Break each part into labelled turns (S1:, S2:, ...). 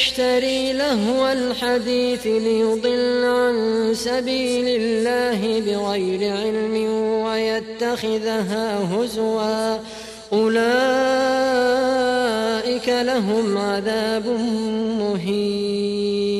S1: يشتري لهو الحديث ليضل عن سبيل الله بغير علم ويتخذها هزوا. أولئك لهم عذاب مهين.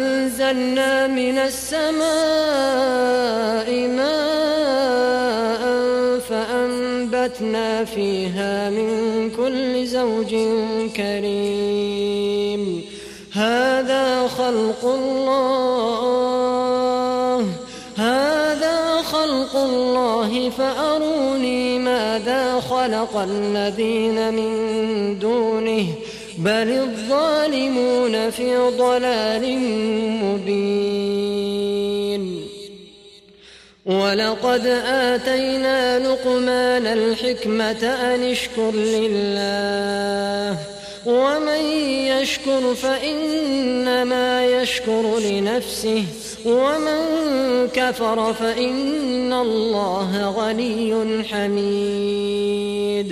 S1: وأنزلنا من السماء ماء فأنبتنا فيها من كل زوج كريم. هذا خلق الله. هذا خلق الله فأروني ماذا خلق الذين من دونه. بل الظالمون في ضلال مبين. ولقد آتينا لقمان الحكمة أن اشكر لله ومن يشكر فإنما يشكر لنفسه ومن كفر فإن الله غني حميد.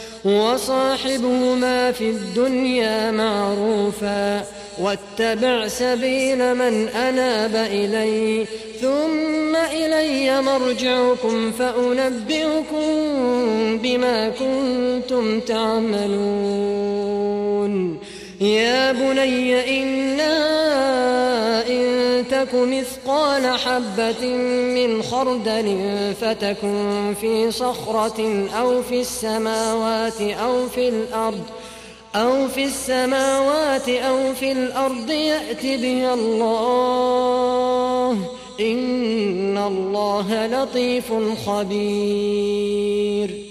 S1: وصاحبهما في الدنيا معروفا واتبع سبيل من أناب إلي ثم إلي مرجعكم فأنبئكم بما كنتم تعملون. يا بني إنا إن تك مثقال حبة من خردل فتكن في صخرة أو في السماوات أو في الأرض أو في السماوات أو في الأرض يأت بها الله إن الله لطيف خبير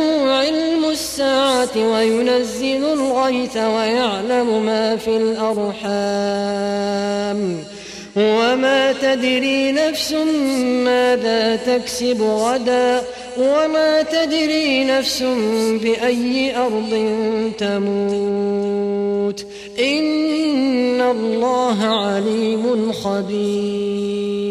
S1: الساعة وينزل الغيث ويعلم ما في الأرحام. وما تدري نفس ماذا تكسب غدا وما تدري نفس بأي أرض تموت. إن الله عليم خبير.